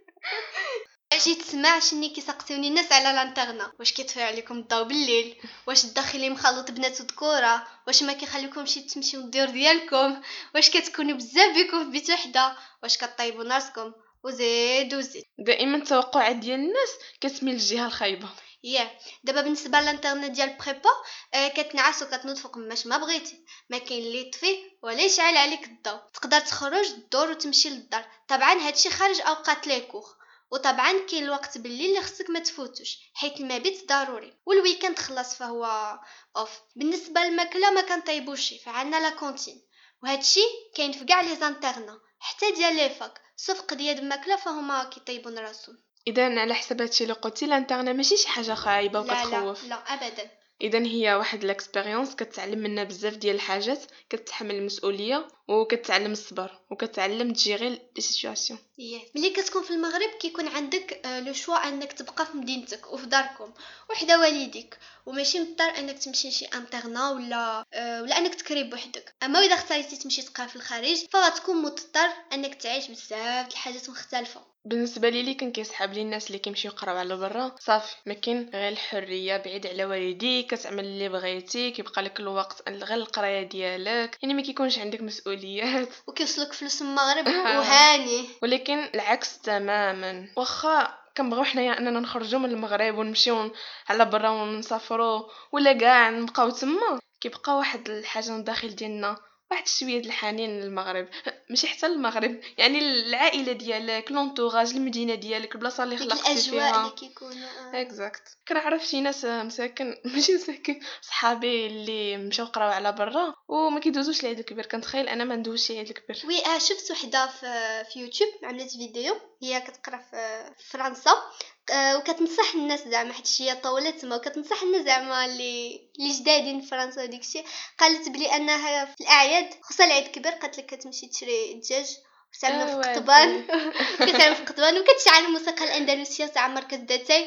جيت تسمع شني كيسقسيوني الناس على l'internat واش كيطفي عليكم الضو بالليل؟ واش الداخلي مخلط بنات وذكوره واش ما كيخليكمش تمشيو للديور ديالكم؟ واش كتكونوا بزاف بكم في بيت وحدة؟ واش كطيبوا ناسكم؟ وزيد وزيد. دائما التوقعات ديال الناس كتميل للجهه الخايبة. ياه دابا بالنسبة لل internat ديال prépa آه كتنعس وكتنوض فوق ماش ما بغيتي. ما كاين اللي يطفي ولا يشعل عليك الضوء تقدر تخرج الدور وتمشي للدار. طبعا هادشي خارج أوقات les cours. وطبعا كاين الوقت بالليل اللي خصك ما تفوتوش حيت المبيت ضروري. وال weekend خلاص فهو off بالنسبة للماكلة ما كنطيبوش فعندنا la cantine. وهادشي كاين في كاع les internats حتى ديال les facs sauf قضيه الماكله فهما كيطيبون راسهم. اذا على حساب هادشي اللي قلتي ال internat ماشي شي حاجة خايبة لا لا وكتخوف لا ابدا. اذا هي واحد ال expérience كتعلم منها بزاف ديال الحاجات كتحمل المسؤولية وكتعلم الصبر. وكتعلم ت gérer les situations. ياه ملي كتكون في المغرب كيكون عندك آه، le choix أنك تبقى في مدينتك وفي داركم وحدة والديك وماشي مضطر أنك تمشي لشي internat ولا آه، ولا أنك تكري بوحدك. أما إذا اختاريتي تمشي تقرا في الخارج فغتكون مضطر أنك تعيش بزاف د الحاجات مختلفة. بالنسبة لي اللي كان كيسحب لي الناس اللي كيمشيو يقراو على برا صافي. ما كاين غير الحرية بعيد على والديك كتعمل اللي بغيتي كيبقى لك الوقت غير القراية ديالك. يعني ما كيكونش عندك مسؤوليات. وكيوصلك فلوس المغرب. وهاني. ولكن العكس تماما. واخا كنبغيو حنايا أننا نخرجوا من المغرب ونمشيو على برا ونسافروا ولا كاع نبقاو تما. كيبقى واحد الحاجة من الداخل ديالنا. واحد شوية د الحنين للمغرب ماشي حتى المغرب يعني العائلة ديالك l'entourage المدينة ديالك البلاصة اللي خلقتي الأجواء اللي فيها كيكونوا آه. exact كنعرف شي ناس مساكن ماشي مساكن صحابي اللي مشاو قراو على برا وما كيدوزوش العيد الكبير. كنتخيل أنا ما ندوزش العيد الكبير. oui آه شفت وحدة في في يوتيوب عملت فيديو هي كتقرا في في فرنسا. آه، وكتنصح الناس زعما حيت هي طولت تما وكتنصح الناس زعما اللي اللي جدادين في فرنسا وديك الشيء. قالت بلي أنها في الأعياد خصوصا العيد الكبير قالت لك كتمشي تشري الدجاج وتعملو في آه، قطبان. كتعمل في قطبان وكتشعل الموسيقى الأندلسية تاع مركز داتاي.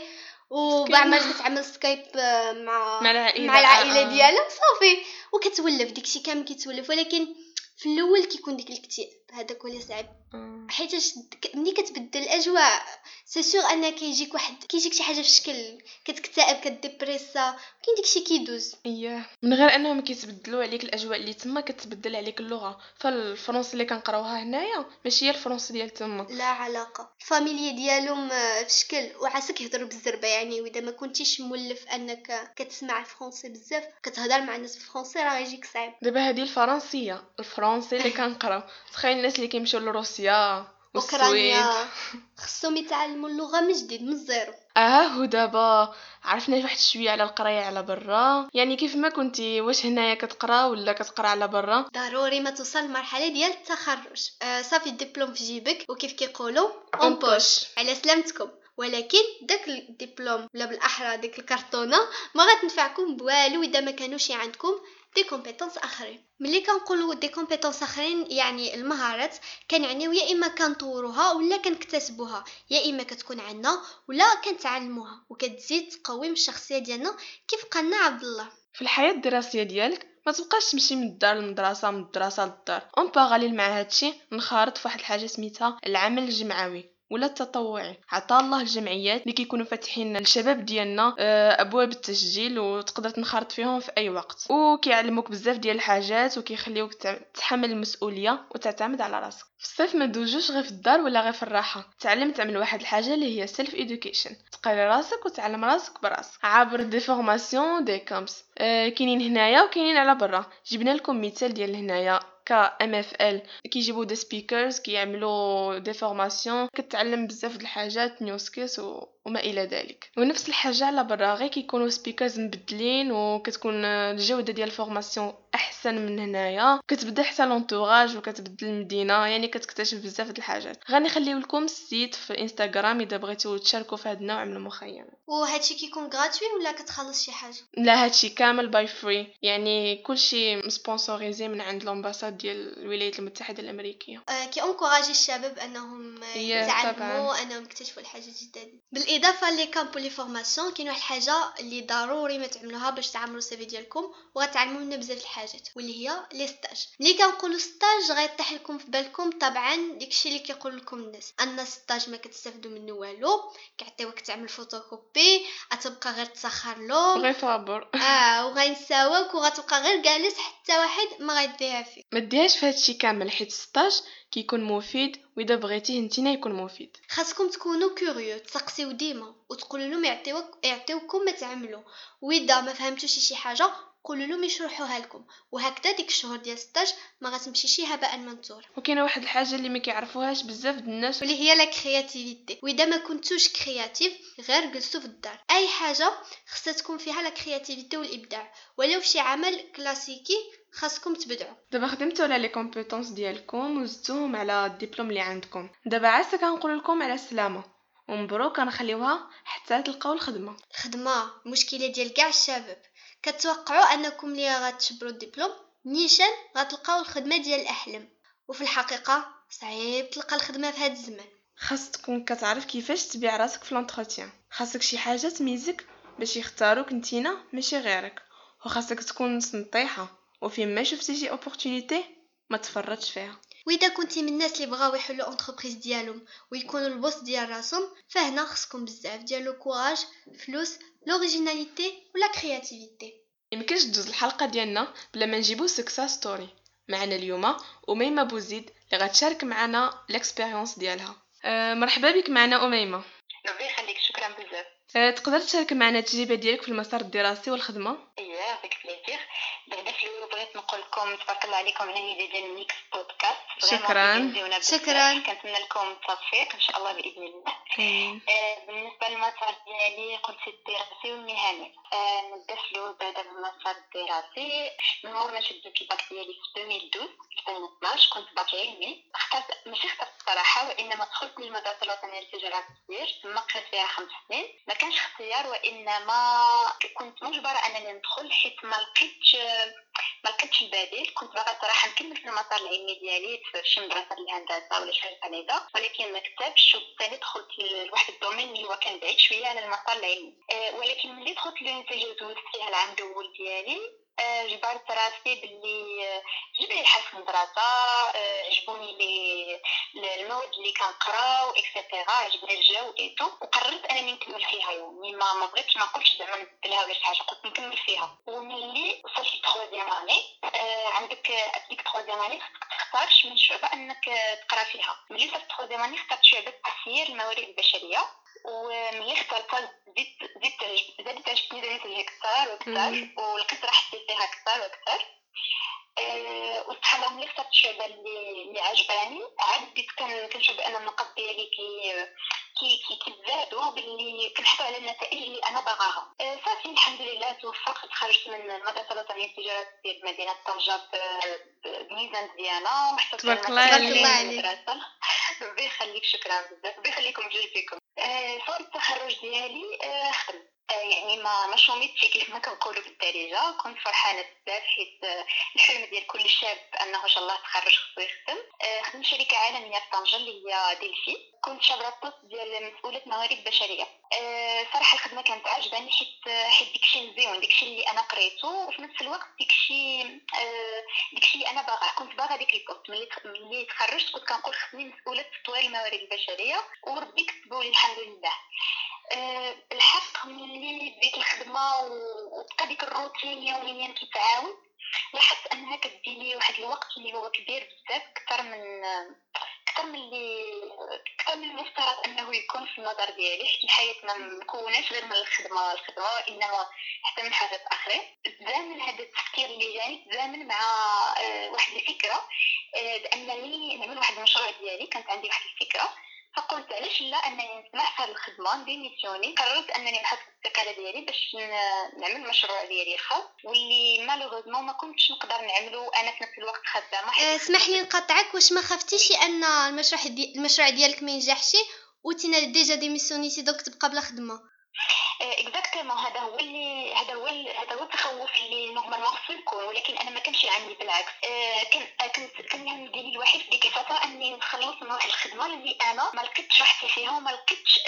وبعد ما كتعمل سكايب آه، مع مع العائلة. مع العائلة آه. ديالها صافي. وكتولف داكشي كامل كيتولف. ولكن في الأول كيكون ديك الاكتئاب. هذاك هو اللي صعيب. آه. حيتاش ك- ملي كتبدل الاجواء c'est sûr ان كيجيك واحد كيجيك شي حاجة في شكل كتكتئب كت déprimer كاين داكشي كيدوز. اييه من غير انهم كيتبدلوا عليك الاجواء اللي تما كتبدل عليك اللغة. فالفرنسي اللي كنقراوها هنايا ماشي هي الفرنسي ديال تما. لا علاقة. الفاميليا ديالهم آه، في شكل وعساك يهضروا بالزربة يعني وإذا ما كنتيش مولف أنك كتسمع الفرنسي بزاف كتهضر مع الناس بالفرنسي راه يجيك صعيب. دابا هذه الفرنسية الفرنسي اللي كنقراو. تخيل الناس اللي كيمشيو لروسيا. والسويد. اوكرانيا خصهم يتعلموا اللغة من جديد من الزيرو. آه ودابا عرفنا واحد شوية على القراية على برا. يعني كيف ما كنتي واش هنايا كتقرا ولا كتقرا على برا؟ ضروري ما توصل للمرحله ديال التخرج. آه صافي الدبلوم في جيبك وكيف كيقولوا؟ en poche على سلامتكم. ولكن داك الدبلوم ولا بالأحرى ديك الكرتونة ما غتنفعكم بوالو إذا ما كانوش عندكم des compétences آخرين. ملي كنقولوا des compétences آخرين يعني المهارات كنعنيو يا إما كنطوروها ولا كنكتسبوها. يا إما كتكون عندنا ولا كنتعلموها. وكتزيد تقوي من الشخصية ديالنا كيف قالنا عبد الله. في الحياة الدراسية ديالك ما تبقاش تمشي من الدار للمدرسة من المدرسة للدار. اون باراليل مع هادشي نخرط في واحد الحاجة سميتها العمل الجمعوي. ولا التطوعي. عطا الله الجمعيات اللي كيكونوا فاتحين للشباب ديالنا آه، أبواب التسجيل وتقدر تنخرط فيهم في أي وقت. وكيعلموك بزاف ديال الحاجات وكيخليوك تحمل المسؤولية وتعتمد على راسك. في الصيف ما دوجوش غير في الدار ولا غير في الراحة. تعلم تعمل واحد الحاجة اللي هي self education تقري راسك وتعلم راسك براسك. عبر des formations des camps آه، كاينين هنايا وكاينين على برا. جبنا لكم مثال ديال هنايا. ك ام اف ال كيجيبوا des speakers كيعملوا des formations كتعلم بزاف د الحاجات new skills. وما إلى ذلك. ونفس الحاجة على برا غير كيكونوا speakers مبدلين وكتكون الجودة ديال ال formation أحسن من هنايا. كتبدل حتى l'entourage وكتبدل المدينة. يعني كتكتشف بزاف د الحاجات. غنخليو لكم ال site في انستغرام إذا بغيتو تشاركوا في هذا النوع من المخيمات وهادشي كيكون gratuit ولا كتخلص شي حاجة؟ لا هادشي كامل باي free يعني كلشي م sponsorisé من عند ال ambassade ديال الولايات المتحدة الأمريكية. آه، كي encourager الشباب أنهم يتعلموا. أنهم يكتشفوا الحاجة الجديدة. بالاضافه les camps و les formations كاين واحد الحاجة اللي ضروري ما تعملوها باش تعمروا ال CV ديالكم وغتعلموا منها بزاف الحاجات واللي هي les stages. ملي كنقولوا stage غيطيح لكم في بالكم طبعا داكشي اللي كيقول لكم الناس أن stage ما كتستافدوا منه والو كيعطيوك تعمل photocopies غتبقى غير تسخر لهم. غير فابور آه وغينساوك وغتبقى غير جالس حتى واحد ما غيديها فيك. ما ديهاش في هادشي كامل حيت stage كيكون مفيد وإذا بغيتيه نتينا يكون مفيد. خاصكم تكونوا curieux تسقسيو ديما وتقولوا لهم يعطيوك يعطيوكم ما تعملوا. وإذا ما فهمتوش شي حاجة قولوا لهم يشرحوها لكم. وهكذا ديك الشهور ديال stage ما غتمشيش هباء منثورا وكاينة واحد الحاجة اللي ما كيعرفوهاش بزاف د الناس. واللي هي la créativité وإذا ما كنتوش créatif غير جلسوا في الدار. أي حاجة خصها تكون فيها la créativité والإبداع. ولو شي عمل كلاسيكي خاصكم تبدعوا. دابا خدمتوا على les compétences ديالكم وزدتوهم على الدبلوم اللي عندكم. دابا عسى كنقول لكم على السلامة. ومبروك كنخليوها حتى تلقاو الخدمة. خدمة. المشكلة ديال كاع الشباب. كتوقعوا أنكم اللي غتشبروا الدبلوم؟ نيشان غتلقاو الخدمة ديال الأحلام. وفي الحقيقة صعيب تلقى الخدمة في هذا الزمان. خاص تكون كتعرف كيفاش تبيع راسك في l'entretien خاصك شي حاجة تميزك باش يختاروك نتينا ماشي غيرك. وخاصك تكون سنطيحه وفين ما شفتي شي opportunité ما تفرطش فيها. وإذا كنتي من الناس اللي بغاو يحلوا entreprise ديالهم ويكونوا ال boss ديال راسهم فهنا خصكم بزاف ديال le courage فلوس l'originalité و la créativité يمكنش تدوز الحلقة ديالنا بلا ما نجيبو success story معنا اليوم أميمة بوزيد اللي غتشارك معنا ال expérience ديالها. أه مرحبا بك معنا أميمة. ربي يخليك شكرا بزاف. أه تقدر تشارك معنا التجربة ديالك في المسار الدراسي والخدمة؟ اييه plaisir بعدا في الأول بغيت نقول لكم تبارك الله عليكم الهديه ديال ميكس بودكاست. شكراً. شكراً. كنتمنى لكم التوفيق. إن شاء الله بإذن الله. آه، بالنسبة للمسار ديالي قلت الدراسي والمهني آه، نبدأ في الأول بعدا بالمسار الدراسي من مور ما شديت الباك ديالي في 2012 2012 كنت باك علمي. اخترت ماشي اخترت الصراحة وإنما دخلت للمدرسه الوطنيه للتجاره والتسويق ثم قريت فيها خمس سنين. ما كانش اختيار وإنما كنت مجبرة أنني ندخل حيت ما لقيتش ما لقيتش البديل كنت باغا صراحة نكمل في المسار العلمي ديالي في شي مدرسة الهندسه ولا شي حاجة بحال ولكن ما كتبش وبالتالي دخلت لواحد ال domaine اللي هو كان بعيد شوية على المسار العلمي. أه ولكن ملي دخلت l'université دوزت فيها العام الأول ديالي. جبرت راسي باللي آه، جبني الحال في المدرسة عجبوني لي المواد اللي كنقراو et cetera عجبني الجو et tout وقررت أنني نكمل فيها يعني ما ما بغيتش ما قلتش زعما نبدلها ولا شي حاجة قلت نكمل فيها. وملي وصلت ل troisième année آه عندك ديك troisième année خصك تختار من شعبة أنك آه، تقرا فيها. ملي وصلت troisième année اخترت شعبة تسيير الموارد البشرية. وملي اخترتها زدت زدت زادت عجبتني زادت ليها أكثر وأكثر مم. ولقيت راحتي فيها أكثر وأكثر آه، وسبحان الله ملي اخترت الشعبه اللي اللي عجباني. عاد بديت كن- كنشوف بأن النقط ديالي كي كي كي كيتزادوا باللي كنحصل على النتائج اللي أنا باغاها. آه، صافي الحمد لله توفقت تخرجت من المدرسة الوطنية للتجاره ديال مدينة طنجة بميزان مزيانه وحصلت على الله في الله يخليك. شكرا بزاف. ربي يخليكم جوج فيكم. آه، فور التخرج ديالي آه، خدمت آه، يعني ما ما chômé تش كيف ما كنقولوا بالدارجة. كنت فرحانة بزاف حيت آه، الحلم ديال كل شاب أنه إن شاء الله تخرج خصو يخدم. آه، خدمت شركة عالمية في طنجة اللي هي Delphi. كنت شادة ال poste ديال مسؤولة موارد بشرية. آه، صراحة الخدمة كانت عجباني حيت آه، حيت داكشي مزيون داكشي اللي أنا قريته وفي نفس الوقت داكشي آه، داكشي اللي أنا باغاه كنت باغا ديك ال poste. ملي ملي تخرجت كنت كنقول خصني مسؤولة تطوير الموارد البشرية وربي كتبوا لي الحمد لله. آه، بالحق ملي بديت الخدمة وبقى ديك الروتين يوميا كيتعاود لاحظت أنها كديني واحد الوقت اللي هو كبير بزاف أكثر من أكثر من اللي أكثر من المفترض أنه يكون في النظر ديالي حيت الحياة ما مكوناش غير من الخدمة الخدمة وانما حتى من حاجات اخرين تزامن هذا التفكير اللي جاني تزامن مع آه، واحد الفكرة آه، بأنني نعمل واحد المشروع ديالي كانت عندي واحد الفكرة. فقلت علاش لا انني نسمع في هذه الخدمة نديميسيوني قررت انني نحط الاستقالة ديالي باش نعمل مشروع ديالي الخاص واللي malheureusement ما كنتش نقدر نعملو. أنا في نفس الوقت خدامة آه، اسمح لي نقاطعك واش ما خفتيش ان المشروع دي المشروع ديالك ما ينجحش وانتينا déjà démissionné تي donc تبقى بلا خدمة. exactement هذا هو اللي هذا هو هذا هو التخوف اللي normalement خصو يكون ولكن أنا ما كانش عندي بالعكس. كان كنت كان الهم ديالي الوحيد في ديك الفترة أني نخلص من واحد الخدمة اللي أنا ما لقيتش راحتي فيها وما لقيتش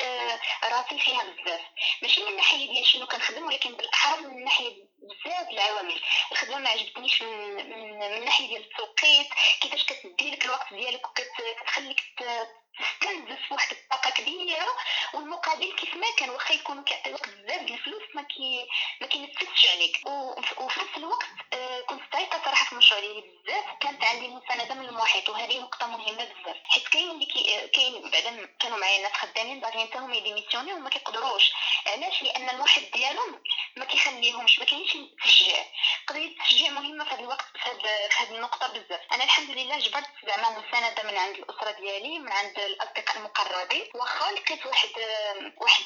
راسي فيها بزاف. ماشي من الناحية ديال شنو كنخدم ولكن بالأحرى من ناحيه بزاف العوامل. الخدمة ما عجبتنيش من من, من ناحية ديال التوقيت. كيفاش كتدي لك الوقت ديالك وكتخليك تستنزف واحد الطاقة كبيرة والمقابل كيف ما كان واخا يكون كيعطيوك بزاف ديال الفلوس ما كي ما كينفذش عليك. وفي نفس الوقت آه، كنت ضايقه صراحة في المشروع ديالي بزاف. كانت عندي مسانده من المحيط وهذه نقطة مهمة بزاف. حيت كاين اللي كي كاين بعدا كانوا معايا ناس خدامين باغيين حتى هما ي démissionner وما كيقدروش. علاش؟ لأن المحيط ديالهم ما كيخليهمش ما كاينش تشجيع. قضية التشجيع مهمة في هذا الوقت في هذه النقطة بزاف. أنا الحمد لله جبرت زعما مساندة من عند الأسرة ديالي من عند الأصدقاء المقربين. واخا لقيت واحد واحد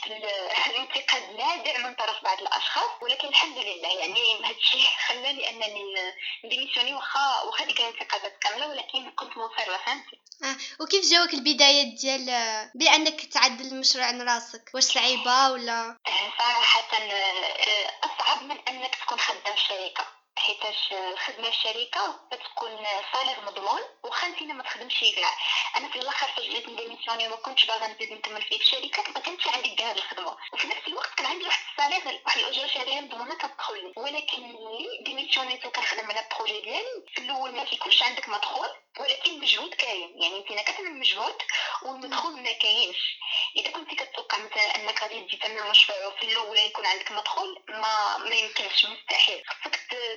الانتقاد لاذع من طرف بعض الأشخاص. ولكن الحمد لله يعني هذا الشيء خلاني أنني نديميسيوني واخا واخا ديك الانتقادات كاملة ولكن كنت مصره فهمتي آه. وكيف جاوك البدايات ديال بأنك تعدل المشروع عن راسك؟ واش صعيبه ولا؟ آه، صراحة آه، أصعب من أنك تكون خدام في شركه حيتاش الخدمة الشركة كتكون salaire مضمون واخا انت ما تخدمش كاع. أنا في الآخر فاش ن démissionner وما كنتش باغا نزيد نكمل في الشركة ما كانش عندي كاع الخدمة. وفي نفس الوقت كان عندي واحد ال salaire واحد الأجرة شهرية مضمونة كتدخل لي ولكن ملي démissionné ت وكنخدم على ال projet ديالي في الأول ما كيكونش عندك مدخول ولكن مجهود كاين. يعني انت كتعمل مجهود والمدخول ما كاينش. إذا كنت كتوقع مثلا أنك غادي تجي تعمل مشروع وفي الأول يكون عندك مدخول ما ما يمكنش مستحيل. خصك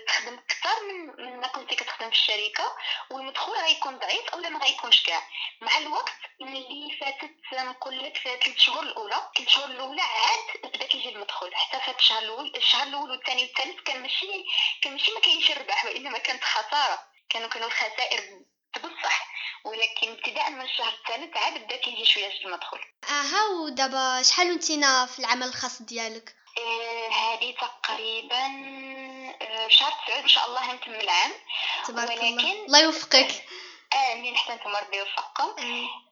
تخدم أكثر من من ما كنتي كتخدم في الشركة والمدخول غيكون ضعيف اولا ما غيكونش كاع. مع الوقت ملي فاتت نقول لك ثلاث شهور الأولى ثلاث شهور الأولى عاد بدأ كيجي المدخول. حتى فات الشهر الأول الشهر الأول والثاني والثالث كان ماشي كان ماشي ما كاينش الربح وإنما كانت خسارة. كانوا كانوا الخسائر بصح ولكن ابتداء من الشهر الثالث عاد بدأ كيجي شوية المدخول. أها ودابا شحال نتينا في العمل الخاص ديالك؟ آه هذه تقريبا آه شهر تسعود إن شاء الله نتم العام. تبارك ولكن الله الله يوفقك أمين حتى نتوما ربي يوفقكم.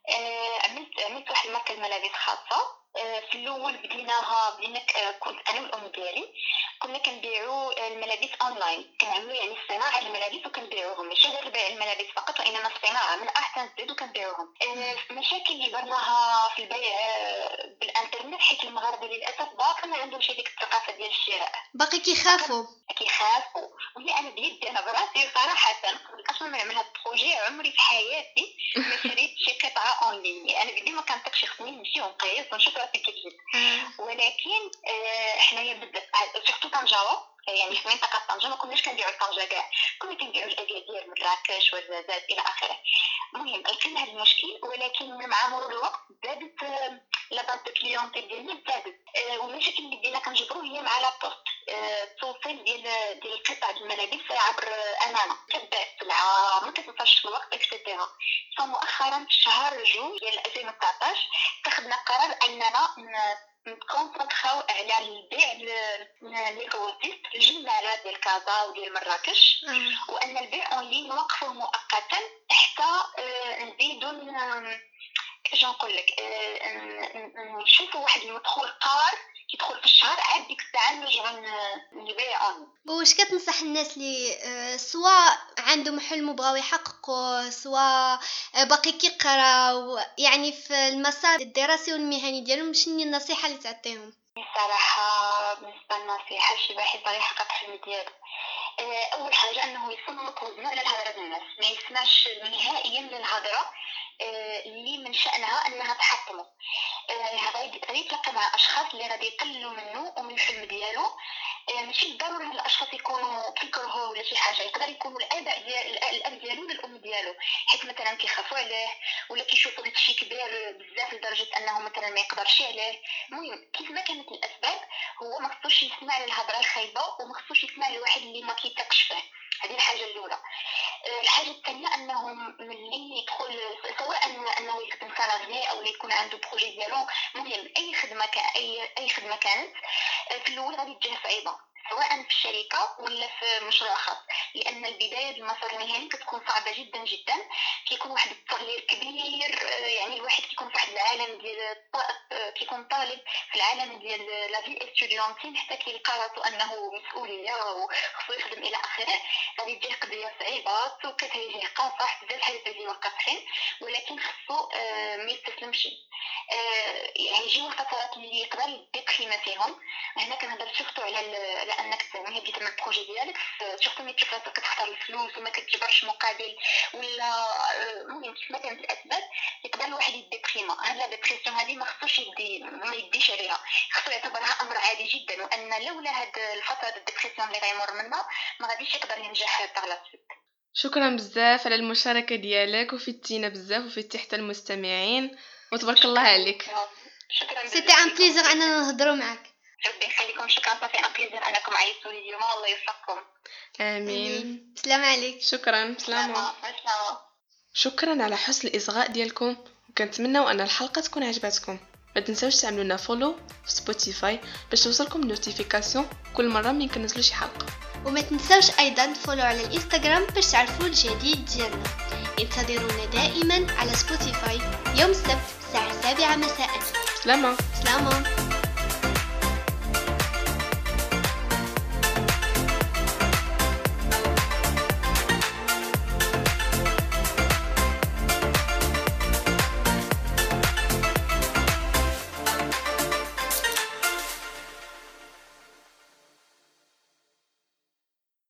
آه عملت عملت واحد المركز ملابس خاصة. آه، في الأول بديناها بدينا آه، كنت أنا والأم ديالي. كنا كنبيعوا الملابس أونلاين. كنعملوا يعني صناعة الملابس وكنبيعوهم. ماشي غير بيع الملابس فقط وإنما الصناعه من أحسن زيد وكنبيعوهم. المشاكل آه، اللي درناها في البيع بالإنترنت حيت المغاربة للأسف باقي ما عندهمش هذيك الثقافة ديال الشراء. باقي كيخافوا. كيخافوا واللي أنا بيدي أنا براسي صراحة. أصلا ما نعمل هذا ال projet عمري في حياتي ما شريت شي قطعة اونلاين أنا بيدي ما كنطيقش خصني نمشي ونقيس ونشوف راسي كيف ولكن آه، حنايا بزاف. surtout طنجاوه يعني في منطقه طنجه ما كناش كنبيعوا طنجه كاع. كنا كنبيعوا الاكادير مراكش والزازات إلى آخره. المهم لقينا هذا المشكل ولكن مع مرور الوقت زادت آه، la base de clientèle ديالنا زادت. آه، والمشاكل اللي بدينا كنجبرو هي مع la poste التوصيل ديال ديال القطع الملابس عبر أمانة. كتباع السلعه ما كتوصلش في الوقت et cetera فمؤخرا في الشهر جوج ديال 2019 اتخذنا قرار أننا ن concentrer او على البيع les grossistes الجمالة ديال كازا وديال مراكش. وأن البيع en ligne نوقفوه مؤقتا حتى آه، نزيدو كيفاش نقول لك؟ آه، نشوفوا واحد المدخول قار يدخل في الشهر عاد ديك الساعة نرجعوا نبيعهم واش كتنصح الناس اللي آه، سواء عندهم حلم وبغاو يحققوه سواء آه، باقي كيقراو يعني في المسار الدراسي والمهني ديالهم شنو النصيحة اللي تعطيهم؟ الصراحه بالنسبة للنصيحة شي واحد بغى يحقق الحلم ديالو. آه، أول حاجة إنه يصنت وزنه على الهضرة الناس ما يسمعش نهائيا للهضرة اللي من شأنها إنها تحطمه غادي يتلاقى مع أشخاص اللي غادي يقللوا منه ومن الحلم ديالو. آه، ماشي هاد الأشخاص يكونوا كيكرهوه ولا شي حاجة يقدر يكونوا الاباء ديال الأب ديالو ولا الام ديالو حيت مثلا كيخافوا عليه ولا كيشوفوا داكشي كبير بزاف لدرجة إنه مثلا ما يقدرش عليه. المهم كيف ما كانت الأسباب هو ما خصوش يسمع للهضرة الخايبة وما خصوش يسمع لواحد اللي ما فيه هذه الحاجة الأولى. آه، الحاجة الثانية أنه ملي يدخل سواء أنه يخدم salarié أو يكون عنده projet ديالو المهم أي خدمة اي أي خدمة كانت آه، في الأول غادي تجيه صعيبه سواء في الشركة ولا في مشروع خاص. لأن البداية بالمسار المهني كتكون صعبة جدا جدا. كيكون واحد التغيير كبير آه، يعني الواحد كيكون في واحد العالم ديال آه، كيكون طالب في العالم ديال لا في ستوديونتين حتى كيلقى راسو أنه مسؤولية وخصو يخدم إلى آخره. غادي تجيه قضية صعيبة وكتهيجيه قاصح بزاف الحاجات اللي واقفين ولكن خصو ما يستسلمش. يعني يجيو فترات اللي يقدر يديك خيمه فيهم. هنا كنهضر شفتو على مع ال projet ديالك شفتو ملي كتختار الفلوس وما كتجبرش مقابل ولا المهم كيف ما كانت الأسباب يقدر الواحد يدي خيمه هاد la dépression هادي ما خصوش يدي ما يديش عليها. خصو يعتبرها أمر عادي جدا. وأن لولا هاد الفترة ديال ال dépression اللي غيمر منها ما غاديش يقدر ينجح باغ لا شكرا بزاف على المشاركة ديالك وفدتينا بزاف وفدتي حتى المستمعين. وتبارك الله عليك. شكرا c'était un plaisir اننا نهضروا معك ربي يخليكم شكرا؟ صافي un plaisir انكم عيطتوا لي اليوم والله يوفقكم. آمين. سلام عليك. شكرا. سلام شكرا على حسن الاصغاء ديالكم. وكنتمنى أن الحلقة تكون عجبتكم. ما تنساوش تعملوا لنا follow في Spotify باش توصلكم notification كل مرة من كنزلوا شي حلقة. وما تنساوش أيضا ت follow و على الانستغرام باش تعرفوا الجديد ديالنا. انتظرونا دائما على سبوتيفاي يوم السبت الساعة السابعة مساء. سلامة. سلامة.